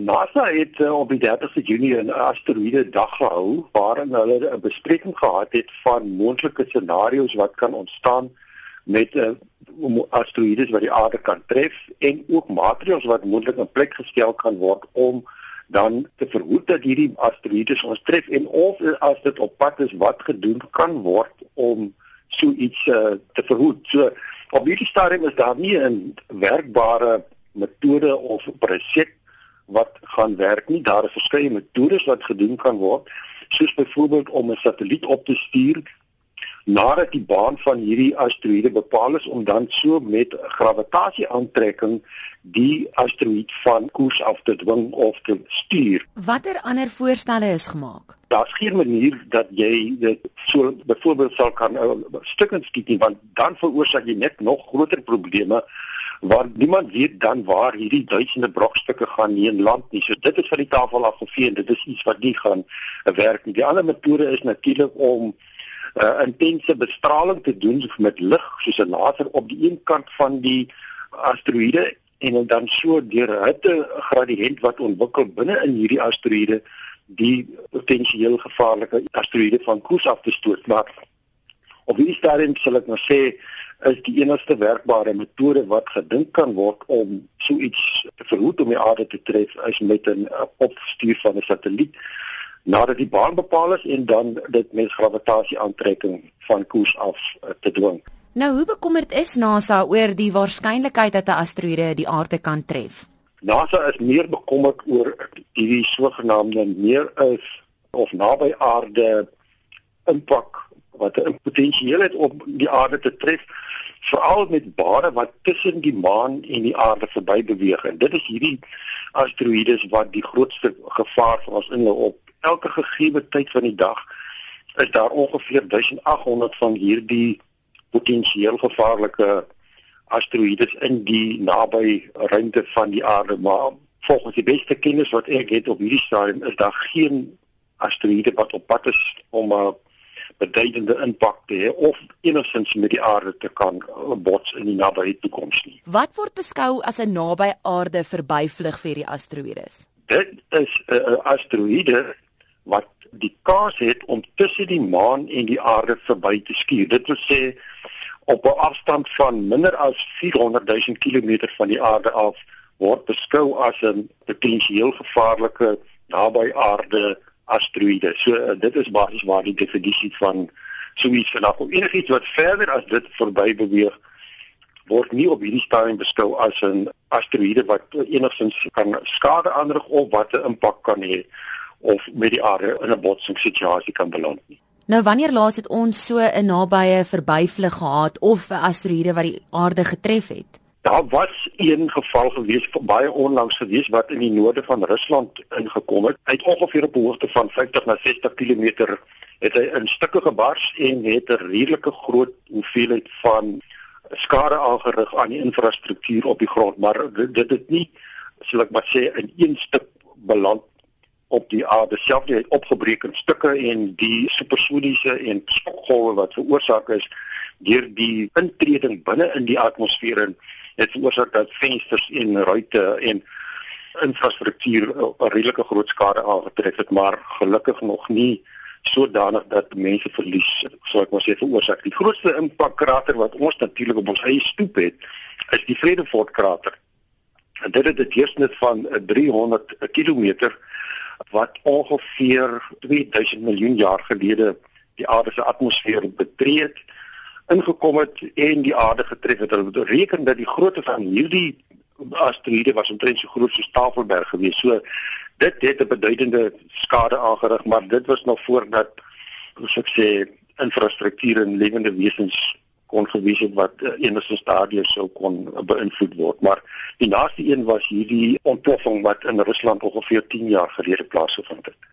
NASA het uh, op die 30ste Junie 'n asteroïde dag gehou waarin hulle 'n bespreking gehad het van moontlike scenario's wat kan ontstaan met 'n uh, asteroïdes wat die aarde kan tref en ook maatreëls wat moontlik in plek gestel kan word om dan te verhoed dat hierdie asteroïdes ons tref en of as dit op pad is wat gedoen kan word om so iets uh, te verhoed. So op hierdie stadium is daar nie 'n werkbare metode of resept wat gaan werk nie. Daar is verskeie metodes wat gedoen kan word, soos byvoorbeeld om 'n satelliet op te stuur nadat die baan van hierdie asteroïde bepaal is om dan so met gravitasie-aantrekking die asteroïde van koers af te dwing of te stuur. Watter ander voorstelle is gemaak? Daar's geen manier dat jy dit so byvoorbeeld sal kan uh, stukkend skiet nie want dan veroorsaak jy net nog groter probleme want niemand weet dan waar hierdie duisende brokstukke gaan nie in land nie. So dit is van die tafel af gevee en dit is iets wat nie gaan werk nie. Die ander metode is natuurlik om uh, intense bestraling te doen met lig soos 'n laser op die een kant van die asteroïde en dan so deur hitte gradiënt wat ontwikkel binne in hierdie asteroïde die potensieel gevaarlike asteroïde van koers af te stoot. Maar op hierdie stadium sal ek nou sê is die enigste werkbare metode wat gedink kan word om so iets te verhoed om die aarde te tref is met 'n opstuur van 'n satelliet nadat die baan bepaal is en dan dit met gravitasie aantrekking van koers af uh, te dwing. Nou hoe bekommerd is NASA oor die waarskynlikheid dat 'n asteroïde die aarde kan tref? NASA is meer bekommerd oor die sogenaamde meer is of naby aarde impak wat 'n potensiaal het om die aarde te tref veral met bane wat tussen die maan en die aarde verby beweeg en dit is hierdie asteroïdes wat die grootste gevaar vir ons inhou op elke gegee tyd van die dag is daar ongeveer 1800 van hierdie potensieel gevaarlike asteroïdes in die naby ruimte van die aarde maar volgens die beste kennis wat ek het op hierdie stadium is daar geen asteroïde wat op pad is om 'n beduidende impak te hê of enigsins met die aarde te kan bots in die nabye toekoms nie. Wat word beskou as 'n naby aarde verbyvlug vir die asteroïdes? Dit is 'n asteroïde wat die kans het om tussen die maan en die aarde verby te skuur. Dit wil sê op 'n afstand van minder as 400 000 km van die aarde af word beskou as 'n potensieel gevaarlike naby aarde asteroïde. So uh, dit is basies waar die definisie van so iets vanaf kom. Enigiets wat verder as dit verby beweeg word nie op hierdie stadium beskou as 'n asteroïde wat enigstens kan skade aanrig of wat 'n impak kan hê of met die aarde in 'n botsingssituasie kan beland nie. Nou wanneer laas het ons so 'n nabye verbyvlug gehad of 'n asteroïde wat die aarde getref het? Daar was een geval gewees baie onlangs gewees wat in die noorde van Rusland ingekom het. Hy het ongeveer op 'n hoogte van 50 na 60 km het hy in stukke gebars en het 'n redelike groot hoeveelheid van skade aangerig aan die infrastruktuur op die grond, maar dit, dit het nie sal ek maar sê in een stuk beland op die aarde self nie opgebreek in stukke en die supersoniese en skokgolwe wat veroorsaak is deur die intreding binne in die atmosfeer en het veroorsaak dat vensters en ruitte en infrastruktuur 'n redelike groot skade aangetref het maar gelukkig nog nie sodanig dat mense verlies sou ek maar sê veroorsaak. Die grootste impakkrater wat ons natuurlik op ons eie stoep het is die Vredefort krater. En dit het 'n deursnit van 300 km wat ongeveer 2000 miljoen jaar gelede die aarde se atmosfeer betree het ingekom het en die aarde getref het. Hulle reken dat die grootte van hierdie asteroïde was omtrent so groot soos Tafelberg gewees. So dit het 'n beduidende skade aangerig, maar dit was nog voordat hoe ek sê infrastruktuur en lewende wesens kon gewees het wat uh, enigste stadium sou kon uh, beïnvloed word. Maar die naaste een was hierdie ontploffing wat in Rusland ongeveer 10 jaar gelede plaasgevind het